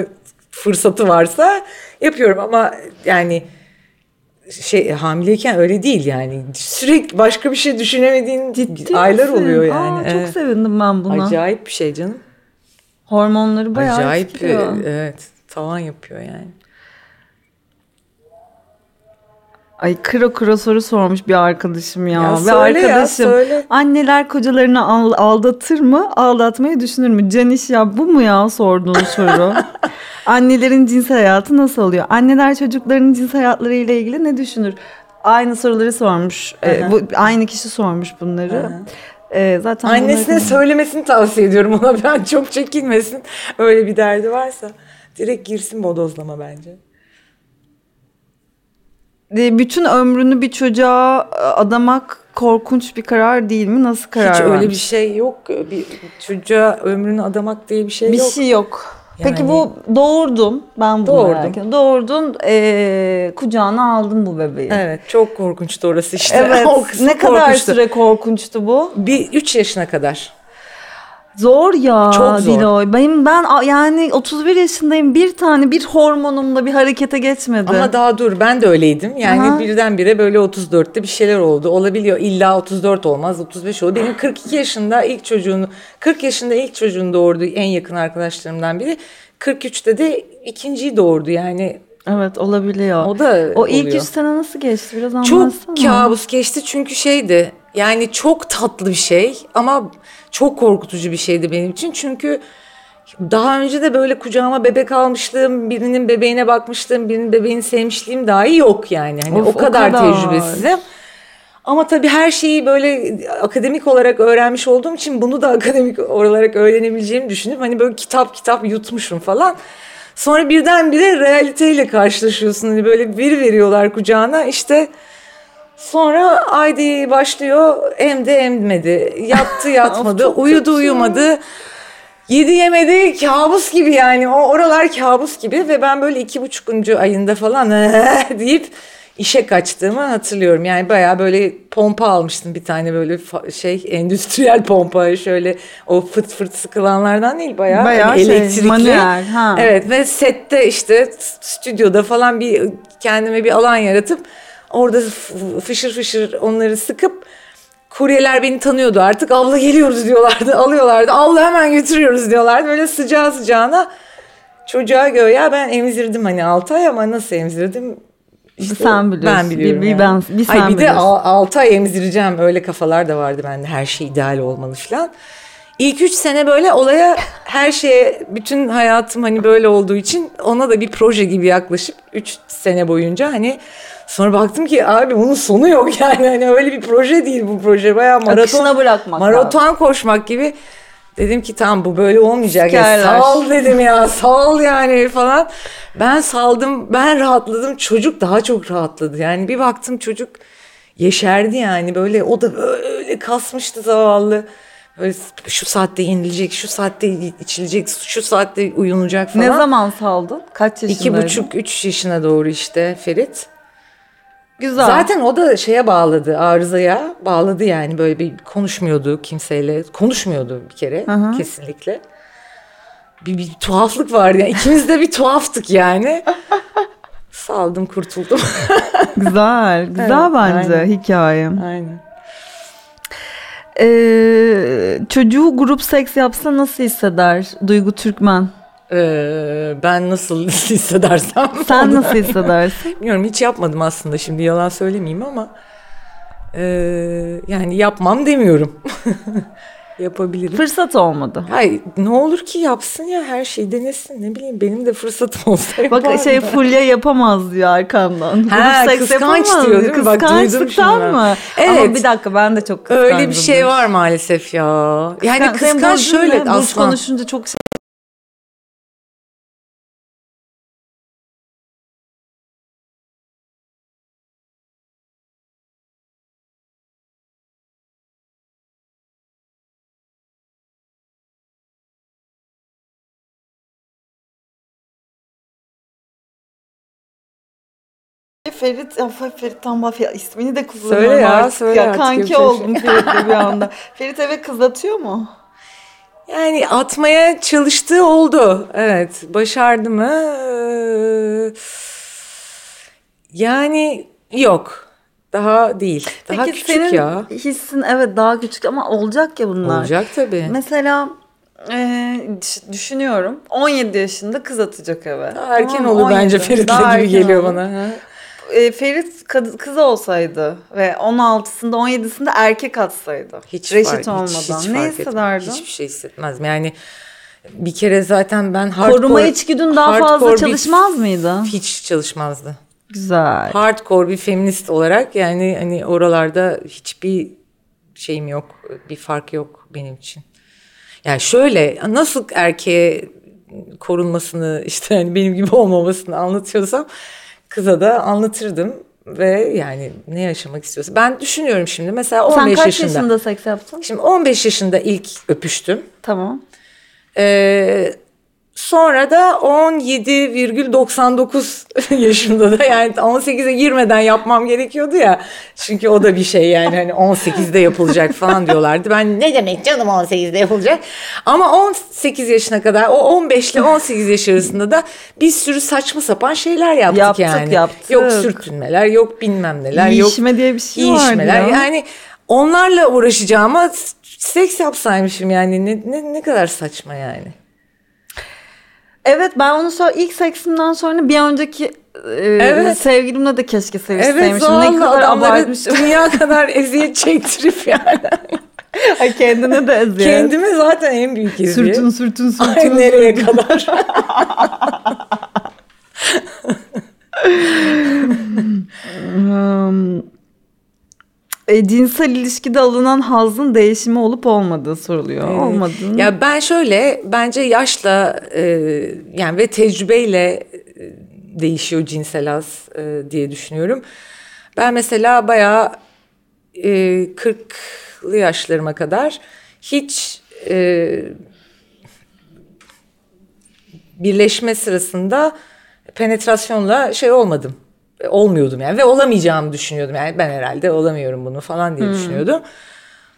fırsatı varsa yapıyorum ama yani şey hamileyken öyle değil yani sürekli başka bir şey düşünemediğin Ciddi aylar misin? oluyor yani. Aa, çok Evet. sevindim ben buna. Acayip bir şey canım. Hormonları bayağı Acayip etkiliyor. evet tavan yapıyor yani. Ay kıra kıra soru sormuş bir arkadaşım ya. Ya Ve söyle ya, arkadaşım söyle. anneler kocalarını al- aldatır mı? Aldatmayı düşünür mü? Caniş ya bu mu ya sorduğun soru? Annelerin cinsel hayatı nasıl oluyor? Anneler çocuklarının cinsel hayatları ile ilgili ne düşünür? Aynı soruları sormuş. Ee, bu aynı kişi sormuş bunları. Ee, zaten Annesine bunları- söylemesini tavsiye ediyorum ona ben çok çekinmesin. Öyle bir derdi varsa direkt girsin bodozlama bence. E, bütün ömrünü bir çocuğa e, adamak korkunç bir karar değil mi? Nasıl karar Hiç öyle vermiş? bir şey yok. Bir çocuğa ömrünü adamak diye bir şey Bir yok. şey yok. Peki Yani- bu doğurdun. Ben bunu Doğurdum. merak. Doğurdun. e, kucağına aldın bu bebeği. Evet çok korkunçtu orası işte. Evet. ne kadar korkunçtu. süre korkunçtu bu? Bir 3 yaşına kadar. Zor ya Çok zor. Diloy. Benim ben yani 31 yaşındayım. Bir tane bir hormonumla bir harekete geçmedi. Ama daha dur ben de öyleydim. Yani Aha. birdenbire böyle 34'te bir şeyler oldu. Olabiliyor. İlla 34 olmaz 35 olur. Benim 42 yaşında ilk çocuğunu 40 yaşında ilk çocuğunu doğurdu en yakın arkadaşlarımdan biri. 43'te de ikinciyi doğurdu yani. Evet olabiliyor. O da O ilk oluyor. üç sene nasıl geçti biraz Çok anlatsana. kabus geçti çünkü şeydi yani çok tatlı bir şey ama çok korkutucu bir şeydi benim için. Çünkü daha önce de böyle kucağıma bebek almışlığım, birinin bebeğine bakmışlığım, birinin bebeğini sevmişliğim dahi yok yani. Hani Of, o o kadar, kadar. tecrübesizim. Ama tabii her şeyi böyle akademik olarak öğrenmiş olduğum için bunu da akademik olarak öğrenebileceğimi düşünüp hani böyle kitap kitap yutmuşum falan. Sonra birdenbire realiteyle karşılaşıyorsun. Hani böyle bir veriyorlar kucağına işte Sonra Aydi başlıyor emdi emmedi. Yattı yatmadı. Uyudu uyumadı. Yedi yemedi kabus gibi yani o oralar kabus gibi ve ben böyle iki buçukuncu ayında falan deyip işe kaçtığımı hatırlıyorum. Yani bayağı böyle pompa almıştım bir tane böyle şey endüstriyel pompa şöyle o fırt fırt sıkılanlardan değil bayağı, Bayağı hani şey, elektrikli. manuel, ha. Evet ve sette işte stüdyoda falan bir kendime bir alan yaratıp orada fışır fışır onları sıkıp kuryeler beni tanıyordu artık abla geliyoruz diyorlardı alıyorlardı abla hemen götürüyoruz diyorlardı böyle sıcağı sıcağına çocuğa göğe ben emzirdim hani 6 ay ama nasıl emzirdim işte sen biliyorsun. Ben biliyorum. Bir- bir yani. ben- bir Ay sen bir de biliyorsun. 6 ay emzireceğim öyle kafalar da vardı bende her şey ideal olmalı falan. İlk üç sene böyle olaya her şeye bütün hayatım hani böyle olduğu için ona da bir proje gibi yaklaşıp üç sene boyunca hani sonra baktım ki abi bunun sonu yok yani. Hani öyle bir proje değil bu proje. Bayağı maraton Akışına bırakmak maraton koşmak gibi. Dedim ki tamam bu böyle olmayacak ya. Sikerler. sal dedim ya sal yani falan. Ben saldım ben rahatladım. Çocuk daha çok rahatladı. Yani bir baktım çocuk yeşerdi yani. Böyle o da böyle kasmıştı zavallı. Şu saatte yenilecek, şu saatte içilecek, şu saatte uyunacak falan. Ne zaman saldın? Kaç yaşındaydın? İki buçuk, üç yaşına doğru işte Ferit. Güzel. Zaten o da şeye bağladı, arızaya bağladı yani böyle bir konuşmuyordu kimseyle. Konuşmuyordu bir kere kesinlikle. Bir, bir tuhaflık vardı yani ikimiz de bir tuhaftık yani. Saldım kurtuldum. Güzel. Güzel Evet, bence aynen. hikaye. Aynen. Ee, çocuğu grup seks yapsa nasıl hisseder Duygu Türkmen? Ee, ben nasıl hissedersem. Sen onu- nasıl hissedersin? Bilmiyorum hiç yapmadım aslında şimdi yalan söylemeyeyim ama. ee, yani yapmam demiyorum. yapabilirim. Fırsat olmadı. Hayır ne olur ki yapsın ya her şeyi denesin ne bileyim benim de fırsatım olsa yapardım. Bak şey Fulya yapamaz diyor arkandan. Ha, Grup kıskanç diyor değil mi? Bak, Kıskançlıktan mı? Evet. Ama bir dakika ben de çok kıskandım. Öyle bir şey var maalesef ya. Yani kıskanç burcun şöyle? Burç aslan. konuşunca çok şey. Ferit, ya Ferit'ten bahsediyor. İsmini de kullanıyorum Söyle ya, artık. söyle ya. artık, Kanki bir oldum Ferit'le bir anda. Ferit eve kız atıyor mu? Yani atmaya çalıştığı oldu. Evet. Başardı mı? Ee, Yani yok. Daha değil. Daha Peki küçük senin ya. hissin evet daha küçük ama olacak ya bunlar. Olacak tabii. Mesela e, düş- düşünüyorum 17 yaşında kız atacak eve. Daha erken Tamam olur bence 17. Ferit'le gibi geliyor olur. bana. Ha? E, Ferit kad- kız olsaydı ve 16'sında 17'sinde erkek atsaydı. Hiç reşit fark- hiç- olmadan hiç ne fark etmez. hissederdin? Hiçbir şey hissetmezdim. Yani bir kere zaten ben hardcore... Koruma içgüdün daha fazla hardcore bir- çalışmaz mıydı? Hiç çalışmazdı. Güzel. Hardcore bir feminist olarak yani hani oralarda hiçbir şeyim yok. Bir fark yok benim için. Yani şöyle nasıl erkeğe korunmasını işte hani benim gibi olmamasını anlatıyorsam kıza da anlatırdım ve yani ne yaşamak istiyorsa. Ben düşünüyorum şimdi mesela 15 Sen kaç yaşında. yaşında seks yaptın? Şimdi 15 yaşında ilk öpüştüm. Tamam. Ee, sonra da 17,99 yaşında da yani 18'e girmeden yapmam gerekiyordu ya. Çünkü o da bir şey yani hani 18'de yapılacak falan diyorlardı. Ben ne demek canım 18'de yapılacak. Ama 18 yaşına kadar o 15 ile 18 yaş arasında da bir sürü saçma sapan şeyler yaptık, Yaptık, yani. yaptık. Yok sürtünmeler, yok bilmem neler, yok Yiyişme diye bir şey vardı yiyişmeler. ya. Yani onlarla uğraşacağıma seks yapsaymışım yani ne, ne, ne kadar saçma yani. Evet ben onu sonra ilk seksimden sonra bir önceki e, Evet. sevgilimle de keşke Evet sevişseymişim. ne zavallı kadar abartmışım. dünya kadar eziyet çektirip yani. Ay, Kendine de eziyet. Kendime zaten en büyük eziyet. Sürtün sürtün sürtün. Ay nereye kadar? E, cinsel ilişkide alınan hazın değişimi olup olmadığı soruluyor. Olmadığını. ya ben şöyle bence yaşla e, yani ve tecrübeyle e, değişiyor cinsel haz e, diye düşünüyorum. Ben mesela bayağı e, 40'lı yaşlarıma kadar hiç e, birleşme sırasında penetrasyonla şey olmadım. E, Olmuyordum yani ve olamayacağımı düşünüyordum. Yani ben herhalde olamıyorum bunu falan diye düşünüyordum.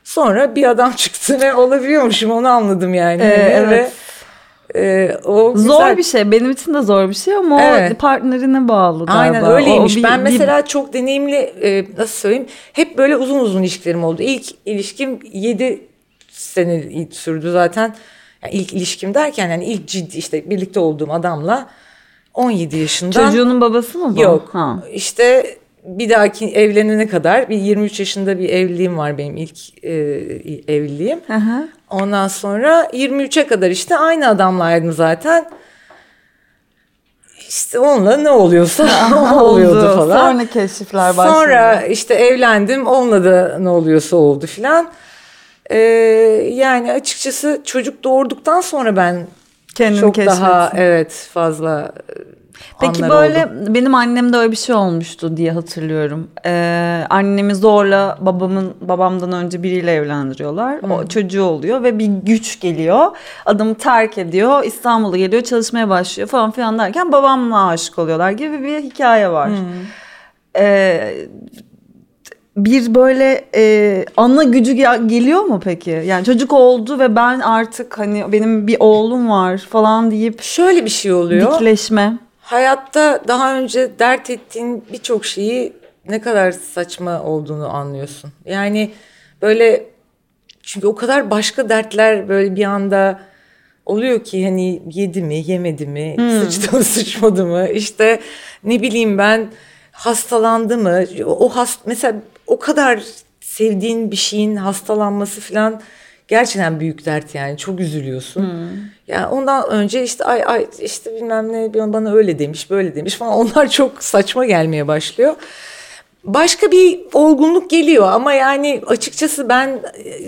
Sonra bir adam çıktı ve olabiliyormuşum onu anladım yani. Ee, evet. Ve, e, o Zor güzel- bir şey. Benim için de zor bir şey ama Evet. o partnerine bağlı galiba. Aynen O öyleymiş. bir- ben bir- mesela çok deneyimli e, nasıl söyleyeyim hep böyle uzun uzun ilişkilerim oldu. İlk ilişkim 7 sene sürdü zaten. Yani ilk ilişkim derken yani ilk ciddi işte birlikte olduğum adamla 17 yaşından. Çocuğunun babası mı bu? Yok. Ha. İşte bir dahaki evlenene kadar bir 23 yaşında bir evliliğim var benim ilk e, evliliğim. Hı. Ondan sonra 23'e kadar işte aynı adamlaydım zaten. İşte onunla ne oluyorsa o oluyordu Oldu. falan. Sonra keşifler başladı. Sonra işte evlendim onunla da ne oluyorsa oldu filan. Ee, yani açıkçası çocuk doğurduktan sonra ben Kendini çok daha keşfetsin. evet fazla e, Peki böyle oldu. benim annemde öyle bir şey olmuştu diye hatırlıyorum. Ee, annemi zorla babamın babamdan önce biriyle evlendiriyorlar. O çocuğu oluyor ve bir güç geliyor. Adamı terk ediyor. İstanbul'a geliyor, çalışmaya başlıyor falan filan derken babamla aşık oluyorlar gibi bir hikaye var. Ee, bir böyle e, ana gücü gel- geliyor mu peki? Yani çocuk oldu ve ben artık hani benim bir oğlum var falan deyip Şöyle bir şey oluyor. dikleşme. Hayatta daha önce dert ettiğin birçok şeyi ne kadar saçma olduğunu anlıyorsun. Yani böyle çünkü o kadar başka dertler böyle bir anda oluyor ki hani yedi mi yemedi mi sıçtı mı sıçmadı mı işte ne bileyim ben hastalandı mı? O hast mesela o kadar sevdiğin bir şeyin hastalanması falan gerçekten büyük dert yani. Çok üzülüyorsun. Yani ondan önce işte ay ay işte bilmem ne bana öyle demiş böyle demiş. falan. Onlar çok saçma gelmeye başlıyor. Başka bir olgunluk geliyor ama yani açıkçası ben e,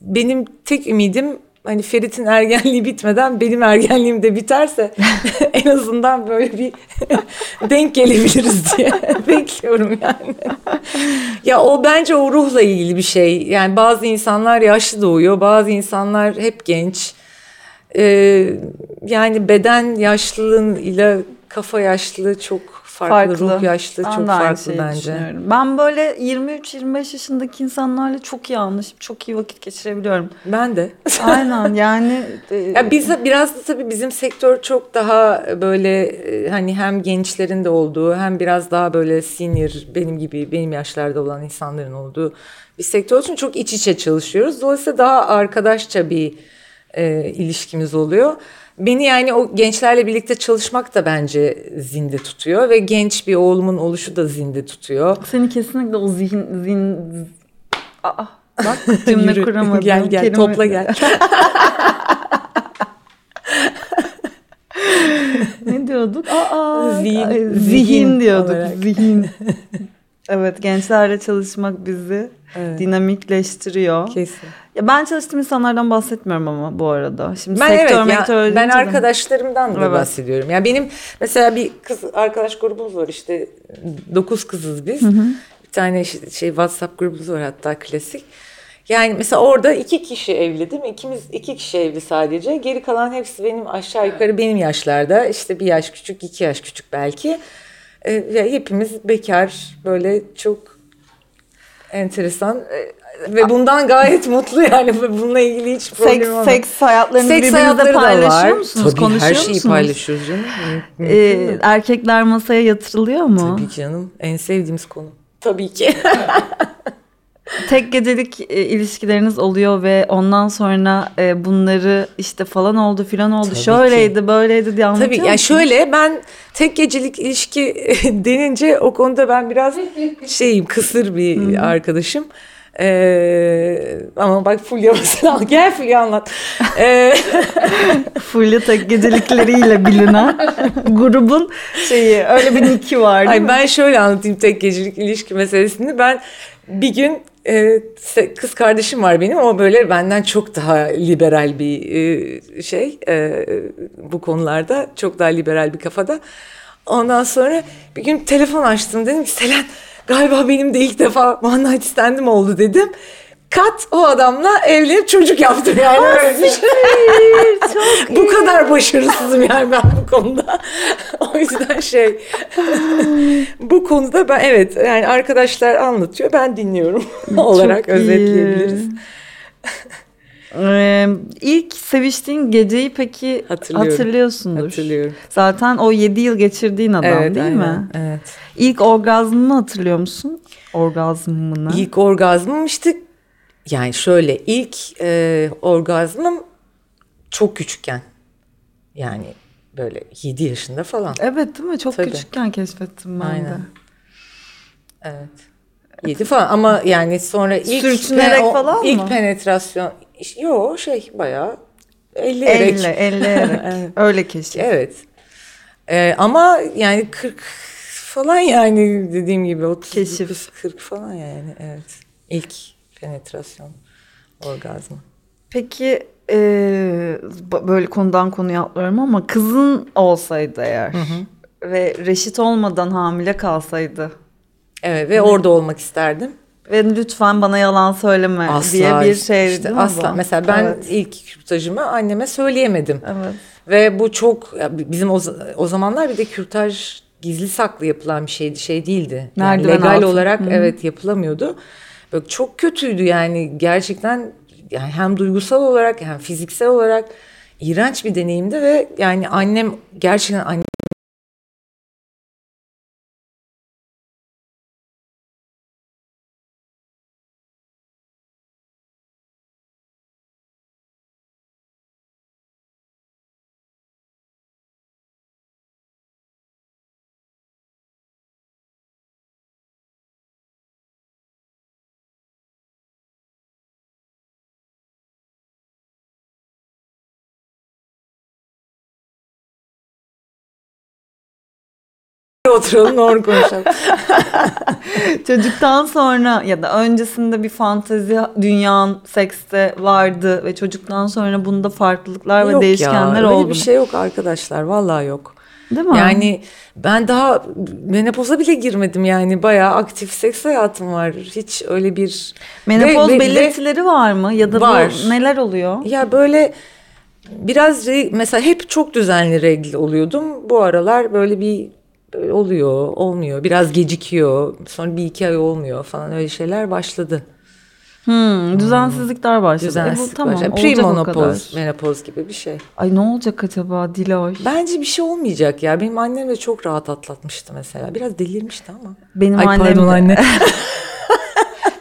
benim tek ümidim hani Ferit'in ergenliği bitmeden benim ergenliğim de biterse en azından böyle bir denk gelebiliriz diye bekliyorum yani. ya o bence o ruhla ilgili bir şey. Yani bazı insanlar yaşlı doğuyor, bazı insanlar hep genç. Ee, yani beden yaşlılığıyla kafa yaşlılığı çok farklı, farklı. ruh yaşlı ben çok farklı bence. Ben böyle 23-25 yaşındaki insanlarla çok iyi anlaşıp çok iyi vakit geçirebiliyorum. Ben de. Aynen yani. ya biz biraz da tabii bizim sektör çok daha böyle e, hani hem gençlerin de olduğu hem biraz daha böyle senior benim gibi benim yaşlarda olan insanların olduğu bir sektör için çok iç içe çalışıyoruz. Dolayısıyla daha arkadaşça bir e, ilişkimiz oluyor. Beni yani o gençlerle birlikte çalışmak da bence zinde tutuyor ve genç bir oğlumun oluşu da zinde tutuyor. Seni kesinlikle o zihin zin Aa, bak cümle kuramadım. gel gel Kelime... topla gel. ne diyorduk? Aa, zihin, zihin, zihin diyorduk. Olarak. Zihin. evet gençlerle çalışmak bizi evet. dinamikleştiriyor. Kesin. Ya ben çalıştığım insanlardan bahsetmiyorum ama bu arada. Şimdi ben sektör, evet ya, ben arkadaşlarımdan da evet. bahsediyorum. Ya yani benim mesela bir kız arkadaş grubumuz var işte dokuz kızız biz. Hı hı. Bir tane şey WhatsApp grubumuz var hatta klasik. Yani mesela orada iki kişi evli değil mi? İkimiz iki kişi evli sadece. Geri kalan hepsi benim aşağı yukarı benim yaşlarda. İşte bir yaş küçük, iki yaş küçük belki. Ee, hepimiz bekar böyle çok enteresan ve bundan gayet mutlu yani bununla ilgili hiç problem seks. Seks hayatlarını seks birbirinizle paylaşıyor musunuz? Tabii Konuşuyor her şeyi musunuz? paylaşıyoruz canım. Ee, erkekler masaya yatırılıyor mu? Tabii canım en sevdiğimiz konu. Tabii ki. Tek gecelik e, ilişkileriniz oluyor ve ondan sonra e, bunları işte falan oldu filan oldu. Tabii Şöyleydi ki. böyleydi diye anlatıyor Tabii yani şöyle ben tek gecelik ilişki denince o konuda ben biraz şeyim kısır bir Hı-hı. arkadaşım. Ee, ama bak Fulya mesela gel Fulya anlat. Ee, Fulya tek gecelikleriyle bilinen grubun şeyi öyle bir niki var Ay, Ben şöyle anlatayım tek gecelik ilişki meselesini. Ben bir gün e, kız kardeşim var benim o böyle benden çok daha liberal bir e, şey e, bu konularda çok daha liberal bir kafada. Ondan sonra bir gün telefon açtım dedim ki Selen galiba benim de ilk defa one night stand'im oldu dedim. Kat o adamla evlenip çocuk yaptım yani. Öyle şey. Çok bu kadar başarısızım yani ben bu konuda. o yüzden şey bu konuda ben evet yani arkadaşlar anlatıyor ben dinliyorum olarak özetleyebiliriz. Ee, ilk seviştiğin geceyi peki hatırlıyorsundur. Hatırlıyorum. Zaten o 7 yıl geçirdiğin adam evet, değil aynen. mi? Evet. İlk orgazmını hatırlıyor musun? Orgazmını. İlk orgazmım işte yani şöyle ilk e, orgazmım çok küçükken. Yani böyle 7 yaşında falan. Evet değil mi? Çok Tabii. küçükken keşfettim ben Aynen. de. Evet. 7 falan ama yani sonra ilk sürtünerek pe- falan ilk mı? penetrasyon yo şey bayağı elleyerek. Elle, elleyerek. evet. Öyle keşif. Evet. Ee, ama yani 40 falan yani dediğim gibi 30 keşif 40 falan yani evet. İlk penetrasyon orgazmı. Peki e, böyle konudan konuya atlıyorum ama kızın olsaydı eğer hı hı. ve reşit olmadan hamile kalsaydı. Evet ve hı. orada olmak isterdim. Ve lütfen bana yalan söyleme asla, diye bir şey işte, asla. Bu? Mesela ben evet. ilk kürtajımı anneme söyleyemedim. Evet. Ve bu çok bizim o, o zamanlar bir de kürtaj gizli saklı yapılan bir şeydi, şey değildi. Yani legal altı. olarak Hı. evet yapılamıyordu. Böyle çok kötüydü yani gerçekten yani hem duygusal olarak hem fiziksel olarak iğrenç bir deneyimdi ve yani annem gerçekten annem oturalım doğru konuşalım. Çocuktan sonra ya da öncesinde bir fantezi dünyan sekste vardı ve çocuktan sonra bunda farklılıklar ve Yok değişkenler ya, oldu. Öyle bir şey yok arkadaşlar vallahi yok. Değil mi? Yani ben daha menopoza bile girmedim yani bayağı aktif seks hayatım var. Hiç öyle bir Menopoz Ve- ve- belirtileri var mı ya da Var. bu neler oluyor? Ya böyle biraz mesela hep çok düzenli regl oluyordum. Bu aralar böyle bir böyle oluyor, olmuyor. Biraz gecikiyor. Sonra bir iki ay olmuyor falan öyle şeyler başladı. Hmm, düzensizlikler başladı. E bu Düzensizlik tamam başladı. o Premenopoz, menopoz gibi bir şey. Ay ne olacak acaba Diloy? Bence bir şey olmayacak ya. Benim annem de çok rahat atlatmıştı mesela. Biraz delirmişti ama. Benim Ay annem pardon de, anne.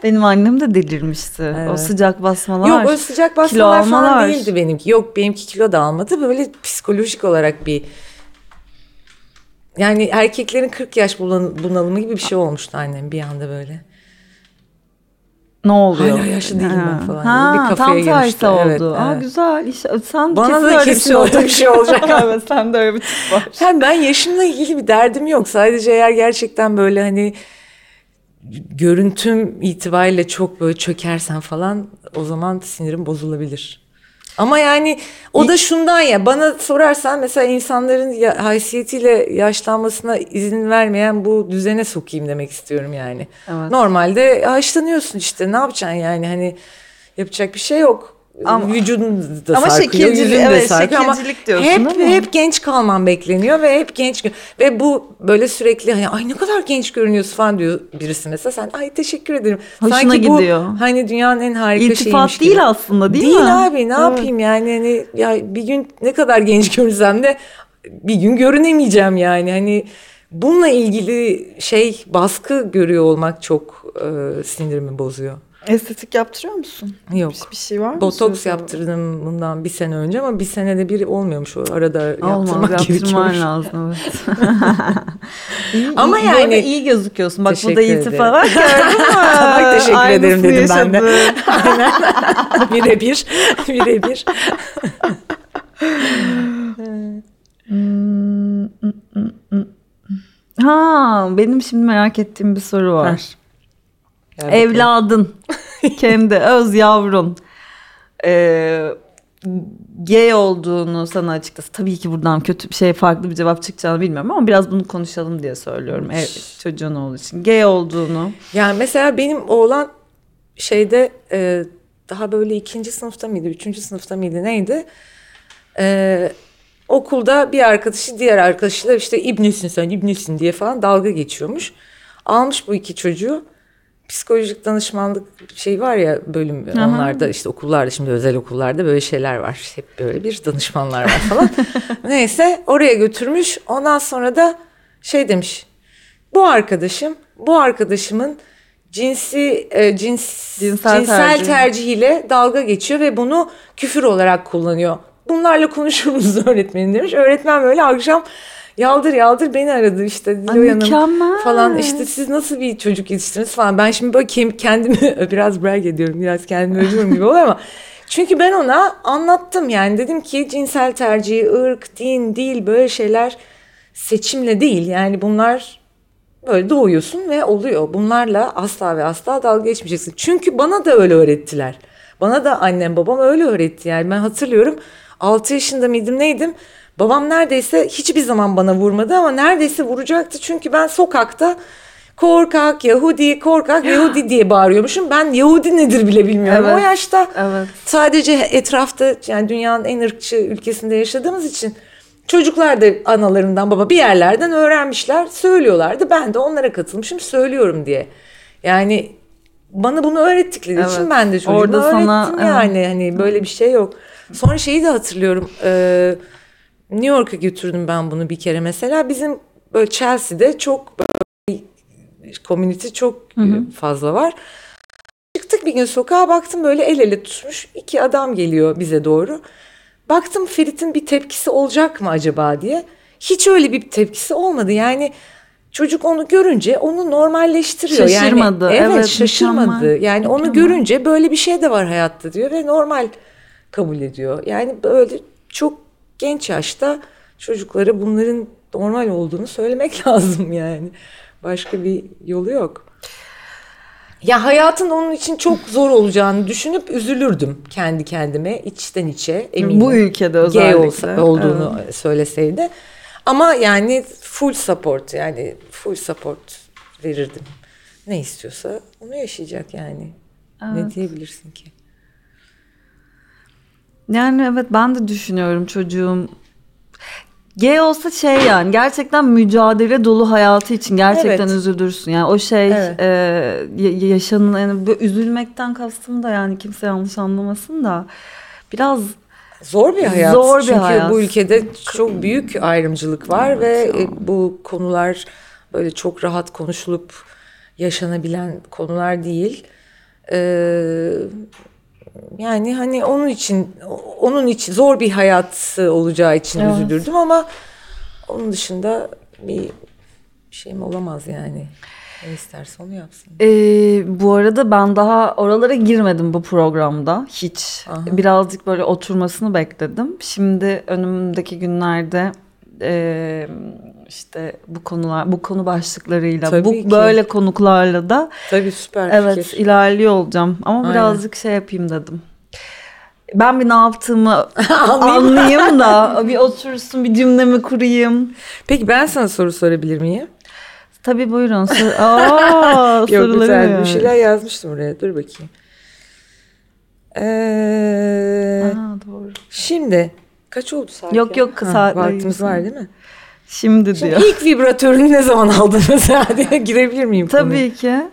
benim annem de delirmişti. O Evet. sıcak basmalar. Yok o sıcak basmalar falan değildi benimki. Yok benimki kilo da almadı. Böyle psikolojik olarak bir yani erkeklerin 40 yaş bunalımı gibi bir şey olmuştu annem bir anda böyle. Ne oluyor? Hala yaşlı değilim ben Ha. falan Ha, bir kafaya tam tersi Evet, oldu. Aa, evet. güzel. İşte, sen Bana da öyle kesin bir şey olacak. bir şey olacak. evet sen de öyle bir tip var. Hem ben yaşımla ilgili bir derdim yok. Sadece eğer gerçekten böyle hani görüntüm itibariyle çok böyle çökersen falan o zaman sinirim bozulabilir. Ama yani o da şundan ya bana sorarsan mesela insanların ya, haysiyetiyle yaşlanmasına izin vermeyen bu düzene sokayım demek istiyorum yani. Evet. Normalde yaşlanıyorsun işte ne yapacaksın yani hani yapacak bir şey yok. Ama- Vücudun da Ama sarkıyor, yüzün de evet, sarkıyor ama diyorsun hep, değil hep genç kalman bekleniyor ve hep genç ve bu böyle sürekli hani ay ne kadar genç görünüyorsun falan diyor birisi mesela sen ay teşekkür ederim. Hoşuna Sanki bu gidiyor. hani dünyanın en harika İltifat şeymiş değil gibi. aslında değil, Değil mi? abi ne Evet. yapayım yani hani ya bir gün ne kadar genç görünsem de bir gün görünemeyeceğim yani hani bununla ilgili şey baskı görüyor olmak çok e, sinirimi bozuyor. Estetik yaptırıyor musun? Yok. Bir, bir şey var mı? Botoks yaptırdım bundan bir sene önce ama bir senede bir olmuyormuş o arada Olmaz yaptırmak gerekiyormuş. lazım evet. İyi, Ama iyi, yani- iyi gözüküyorsun. Bak bu Teşekkür da ederim. iltifat gördün mü? Bak teşekkür Aynısını ederim dedim ben de. yaşadım. Aynen. birebir, birebir. Ha benim şimdi merak ettiğim bir soru var. Gel bakalım. Evladın, kendi öz yavrun e, gay olduğunu sana açıklasa tabii ki buradan kötü bir şey farklı bir cevap çıkacağını bilmiyorum ama biraz bunu konuşalım diye söylüyorum ev, çocuğun olduğu için. Gay olduğunu Yani mesela benim oğlan şeyde e, daha böyle ikinci sınıfta mıydı, üçüncü sınıfta mıydı neydi? E, okulda bir arkadaşı diğer arkadaşıyla işte İbnisin sen İbnisin diye falan dalga geçiyormuş. Almış bu iki çocuğu. Psikolojik danışmanlık şey var ya bölüm onlarda işte okullarda şimdi özel okullarda böyle şeyler var. Hep böyle bir danışmanlar var falan. Neyse oraya götürmüş. Ondan sonra da şey demiş. Bu arkadaşım, bu arkadaşımın cinsi e, cins Cinsel cinsel, tercih. tercihiyle dalga geçiyor ve bunu küfür olarak kullanıyor. Bunlarla konuşur musunuz öğretmenim demiş. Öğretmen böyle akşam yaldır yaldır beni aradı işte Diloy Hanım falan işte siz nasıl bir çocuk yetiştirdiniz falan. Ben şimdi böyle kendimi biraz brag ediyorum biraz kendimi övüyorum gibi oluyor ama çünkü ben ona anlattım yani dedim ki cinsel tercih, ırk, din, dil böyle şeyler seçimle değil yani bunlar böyle doğuyorsun ve oluyor. Bunlarla asla ve asla dalga geçmeyeceksin. Çünkü bana da öyle öğrettiler. Bana da annem babam öyle öğretti yani ben hatırlıyorum 6 yaşında mıydım neydim babam neredeyse hiçbir zaman bana vurmadı ama neredeyse vuracaktı. Çünkü ben sokakta korkak Yahudi korkak Yahudi diye bağırıyormuşum. Ben Yahudi nedir bile bilmiyorum. Evet. o yaşta Evet. sadece etrafta yani dünyanın en ırkçı ülkesinde yaşadığımız için çocuklar da analarından baba bir yerlerden öğrenmişler söylüyorlardı. Ben de onlara katılmışım söylüyorum diye. Yani bana bunu öğrettikleri Evet. için ben de çocuğuma Orada öğrettim sana- yani. Hani böyle bir şey yok. Sonra şeyi de hatırlıyorum ee, New York'a götürdüm ben bunu bir kere mesela bizim böyle Chelsea'de çok community çok fazla var Çıktık bir gün sokağa baktım böyle el ele tutmuş iki adam geliyor bize doğru. Baktım Ferit'in bir tepkisi olacak mı acaba diye. Hiç öyle bir tepkisi olmadı. Yani çocuk onu görünce onu normalleştiriyor. Şaşırmadı, Yani, evet, evet, şaşırmadı. mükemmel. Yani onu Mükemmel. görünce böyle bir şey de var hayatta diyor ve normal kabul ediyor. Yani böyle çok genç yaşta çocuklara bunların normal olduğunu söylemek lazım yani. Başka bir yolu yok. Ya hayatın onun için çok zor olacağını düşünüp üzülürdüm kendi kendime içten içe eminim. Bu ülkede özellikle. Gay olsa, olduğunu evet. söyleseydi. Ama yani full support yani full support verirdim. Ne istiyorsa onu yaşayacak yani. Evet. Ne diyebilirsin ki? Yani evet ben de düşünüyorum çocuğum Gay olsa şey yani gerçekten mücadele dolu hayatı için gerçekten evet. üzülürsün. Yani o şey evet. e, yaşanın yani böyle üzülmekten kastım da yani kimse yanlış anlamasın da biraz zor bir hayat. Zor bir Çünkü hayat. bu ülkede çok büyük ayrımcılık var evet, ve ya. bu konular böyle çok rahat konuşulup yaşanabilen konular değil. Ee, yani hani onun için onun için zor bir hayat olacağı için evet. üzülürdüm ama onun dışında bir şeyim olamaz yani. Ne isterse onu yapsın. Ee, bu arada ben daha oralara girmedim bu programda hiç. Aha. Birazcık böyle oturmasını bekledim. Şimdi önümdeki günlerde e, işte bu konular bu konu başlıklarıyla Tabii bu ki. böyle konuklarla da Tabii süper Evet fikir. ilerliyor olacağım ama Aynen. birazcık şey yapayım dedim. Ben bir ne yaptığımı anlayayım da bir otursun bir cümlemi kurayım. Peki ben sana soru sorabilir miyim? Tabii buyurun. Sor Aa, Yok güzel bir şeyler yazmıştım oraya. Dur bakayım. Ee, Aha, doğru. Şimdi kaç oldu saat? Yok yok saat. Vaktimiz var değil mi? Şimdi, Şimdi diyor. İlk vibratörünü ne zaman aldın mesela diye girebilir miyim? Tabii konuya? ki.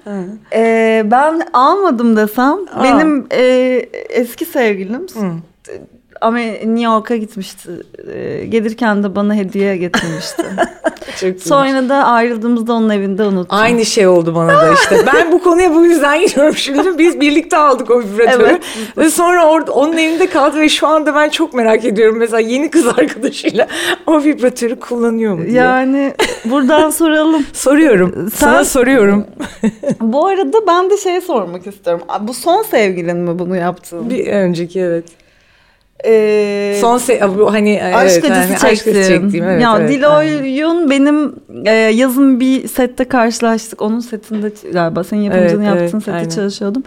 Ee, ben almadım desem Aa. benim e, eski sevgilim Hı. Ama New York'a gitmişti. Ee, gelirken de bana hediye getirmişti. Çok Sonra da ayrıldığımızda onun evinde unuttum. Aynı şey oldu bana da işte. ben bu konuya bu yüzden giriyorum şimdi. Biz birlikte aldık o vibratörü. Evet. Ve sonra orada onun evinde kaldı ve şu anda ben çok merak ediyorum. Mesela yeni kız arkadaşıyla o vibratörü kullanıyor mu diye. Yani buradan soralım. Soruyorum. Sen, Sana soruyorum. bu arada ben de şey sormak istiyorum. Bu son sevgilin mi bunu yaptığın? Bir önceki evet. Ee, Son se- hani aşk evet, acısı yani, çektim. Aşk çektiğim, evet, ya evet, Diloy'un yani. benim e, yazın bir sette karşılaştık. Onun setinde galiba senin yapımcının evet, yaptığın evet, sette aynen. çalışıyordum.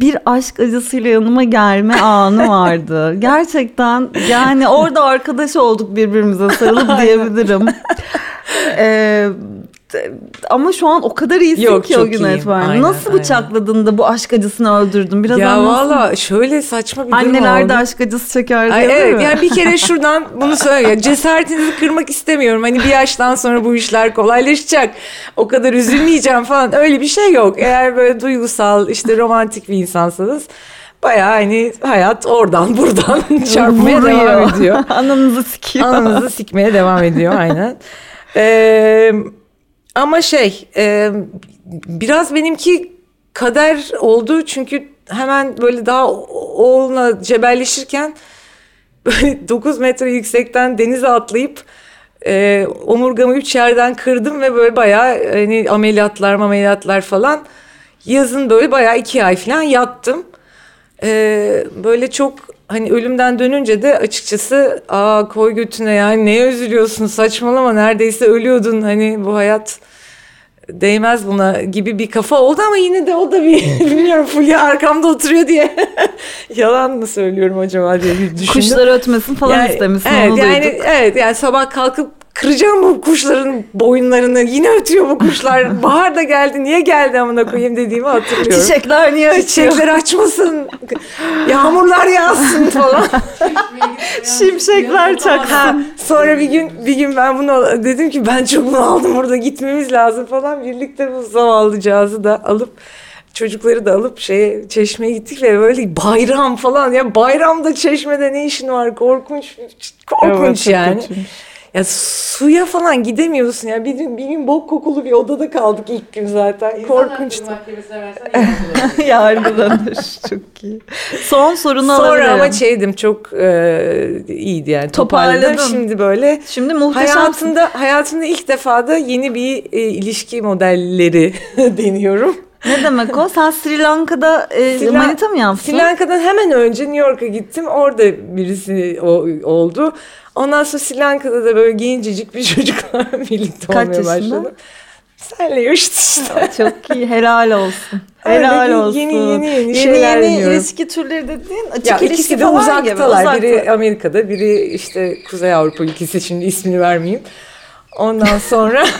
Bir aşk acısıyla yanıma gelme anı vardı. Gerçekten yani orada arkadaş olduk birbirimize sarılıp diyebilirim. ee, ama şu an o kadar iyisin Yok, ki o gün etibaren. Nasıl bıçakladın da bu aşk acısını öldürdün? Biraz ya valla şöyle saçma bir Anneler durum. Anneler de aşk acısı çeker Ay, evet, mi? Yani bir kere şuradan bunu söyle. Cesaretinizi kırmak istemiyorum. Hani bir yaştan sonra bu işler kolaylaşacak. O kadar üzülmeyeceğim falan. Öyle bir şey yok. Eğer böyle duygusal işte romantik bir insansanız Bayağı hani hayat oradan buradan çarpmaya devam ediyor. Ananızı sikiyor. Ananızı sikmeye devam ediyor aynen. Ee, ama şey e, biraz benimki kader oldu çünkü hemen böyle daha oğluna cebelleşirken böyle 9 metre yüksekten denize atlayıp e, omurgamı üç yerden kırdım ve böyle bayağı hani ameliyatlar ameliyatlar falan yazın böyle bayağı iki ay falan yattım. E, böyle çok hani ölümden dönünce de açıkçası aa koy götüne yani neye üzülüyorsun saçmalama neredeyse ölüyordun hani bu hayat değmez buna gibi bir kafa oldu ama yine de o da bir bilmiyorum Fulya arkamda oturuyor diye yalan mı söylüyorum acaba diye bir düşündüm. Kuşlar ötmesin falan yani, istemişsin evet, onu yani, duyduk. Evet yani sabah kalkıp kıracağım bu kuşların boyunlarını. Yine ötüyor bu kuşlar. Bahar da geldi. Niye geldi amına koyayım dediğimi hatırlıyorum. Çiçekler niye açıyor? Çiçekler açmasın. Yağmurlar yağsın falan. Şimşekler çaksın. Sonra bir gün bir gün ben bunu dedim ki ben çok bunu aldım burada gitmemiz lazım falan. Birlikte bu zavallıcağızı da alıp çocukları da alıp şeye çeşmeye gittik ve böyle bayram falan ya bayramda çeşmede ne işin var korkunç korkunç evet, yani. Kötüymüş. Ya suya falan gidemiyorsun ya. Bir gün, bir gün bok kokulu bir odada kaldık ilk gün zaten. Korkunçtu. Yargılanır. çok iyi. Son sorunu Sonra alabilirim. ama şeydim çok e, iyiydi yani. Toparladım. Şimdi böyle. Şimdi muhteşem. Hayatımda, hayatımda ilk defa da yeni bir e, ilişki modelleri deniyorum. Ne demek o? Sen Sri Lanka'da e, Sri- manita mı yaptın? Sri Lanka'dan hemen önce New York'a gittim. Orada birisi o, oldu. Ondan sonra Sri Lanka'da da böyle gencecik bir çocukla birlikte Kaç olmaya yaşında? başladım. Senle yaşıt işte. Çok iyi. Helal olsun. Helal yeni- olsun. yeni- yeni- yeni şeyler yeni deniyorum. ilişki türleri dediğin açık Ya ilişki ikisi de falan uzaktalar. gibi. Biri Uzakta. Amerika'da, biri işte Kuzey Avrupa ülkesi. Şimdi ismini vermeyeyim. Ondan sonra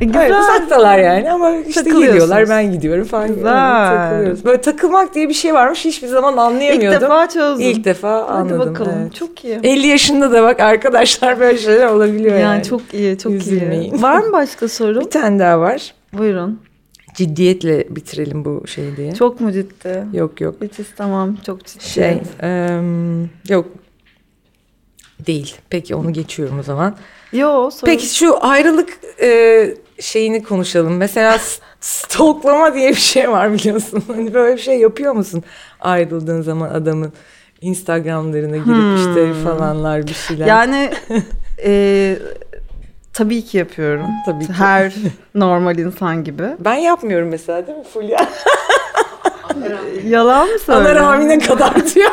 Güzel. evet, uzaktalar yani ama işte gidiyorlar ben gidiyorum falan. Güzel. Takılıyoruz. Böyle takılmak diye bir şey varmış hiçbir zaman İlk anlayamıyordum. defa çözdüm. İlk defa Hadi anladım. bakalım. evet. Çok iyi. 50 yaşında da bak arkadaşlar böyle şeyler olabiliyor yani. Yani çok iyi, çok Üzülmeyin. iyi. Var mı başka soru? Bir tane daha var. Buyurun. Ciddiyetle bitirelim bu şeyi diye. Çok mu ciddi? Yok yok. Hiç istemem. Çok ciddi. Şey em, yok değil. Peki onu geçiyorum o zaman. Yo. Peki şu ayrılık e, şeyini konuşalım. Mesela s- stalklama diye bir şey var biliyorsun. Hani böyle bir şey yapıyor musun ayrıldığın zaman adamın Instagram'larına girip işte falanlar bir şeyler. Yani e, tabii ki yapıyorum. Tabii ki. Her normal insan gibi. Ben yapmıyorum mesela değil mi Fulya? Yalan mı Ana söylüyorum? rahmine kadar diyor.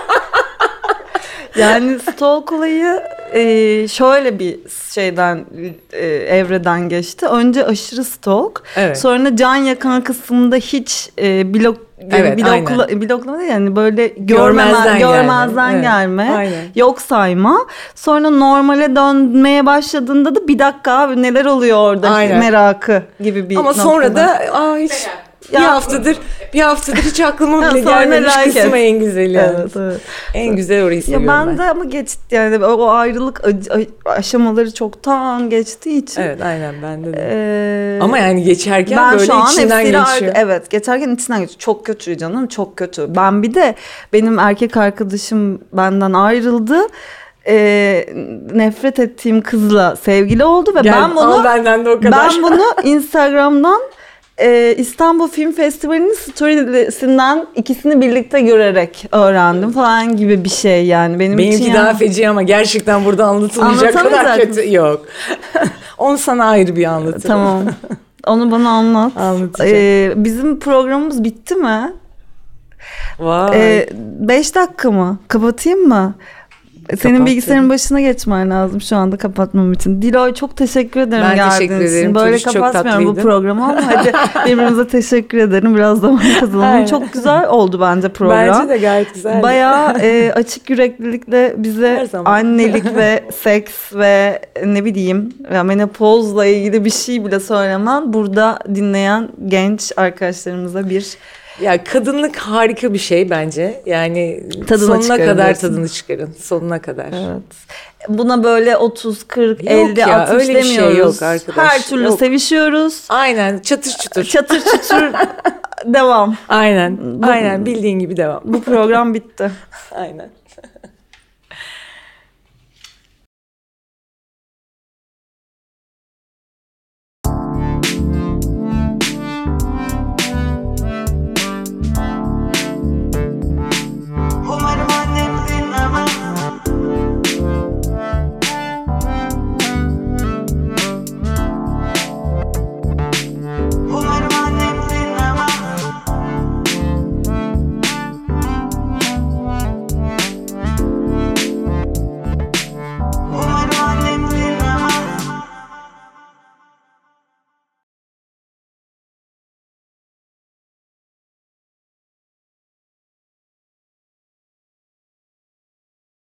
Yani stalk olayı e, şöyle bir şeyden e, evreden geçti. Önce aşırı stalk. Evet. Sonra can yakan kısmında hiç e, blok yani Evet, blokla, bloklama değil yani böyle Görmezden görmezden, gelme. görmezden Evet, gelme, aynen. yok sayma. Sonra normale dönmeye başladığında da bir dakika abi neler oluyor orada Aynen. merakı gibi bir Ama noktada. sonra da aa hiç bir Ya- haftadır bir haftadır hiç aklıma bile gelmemiş kısmı en güzeli. yani. Evet, evet. En güzel orayı Ya seviyorum ben, ben. de ama geçti yani o, ayrılık aşamaları çoktan geçtiği için. Evet aynen bende de. Ee, Ama yani geçerken ben böyle şu an içinden geçiyor. ar- evet geçerken içinden geçiyor. Çok kötü canım çok kötü. Ben bir de benim erkek arkadaşım benden ayrıldı. Ee, nefret ettiğim kızla sevgili oldu ve Gel, ben bunu benden de o kadar. ben bunu Instagram'dan e, İstanbul Film Festivali'nin storiesinden ikisini birlikte görerek öğrendim falan gibi bir şey yani benim Benimki için daha yani- feci ama gerçekten burada anlatılmayacak kadar Anlatamayacak kötü. Yok. Onu sana ayrı bir anlatırım. Tamam. Onu bana anlat. Anlatacağım. Ee, bizim programımız bitti mi? Vay. Ee, beş dakika mı? Kapatayım mı? Senin bilgisayarın başına geçmen lazım şu anda kapatmam için. Diloy çok teşekkür ederim Ben geldiğin teşekkür için. ederim. Böyle Turuş çok kapatmıyorum bu programı ama hadi birbirimize teşekkür ederim. Biraz zaman kazanalım. Çok güzel oldu bence program. Bence de gayet güzel. Bayağı e, açık yüreklilikle bize annelik ve seks ve ne bileyim ya menopozla ilgili bir şey bile söylemen burada dinleyen genç arkadaşlarımıza bir Ya kadınlık harika bir şey bence. Yani Tadını sonuna kadar diyorsun. tadını çıkarın. Sonuna kadar. evet. Buna böyle 30 40 Yok 50 ya, 60 öyle bir şey demiyoruz. yok arkadaş. Her türlü Yok. sevişiyoruz. Aynen çatır çutur. Çatır çutur devam. Aynen. Aynen bildiğin gibi devam. Bu program bitti. Aynen.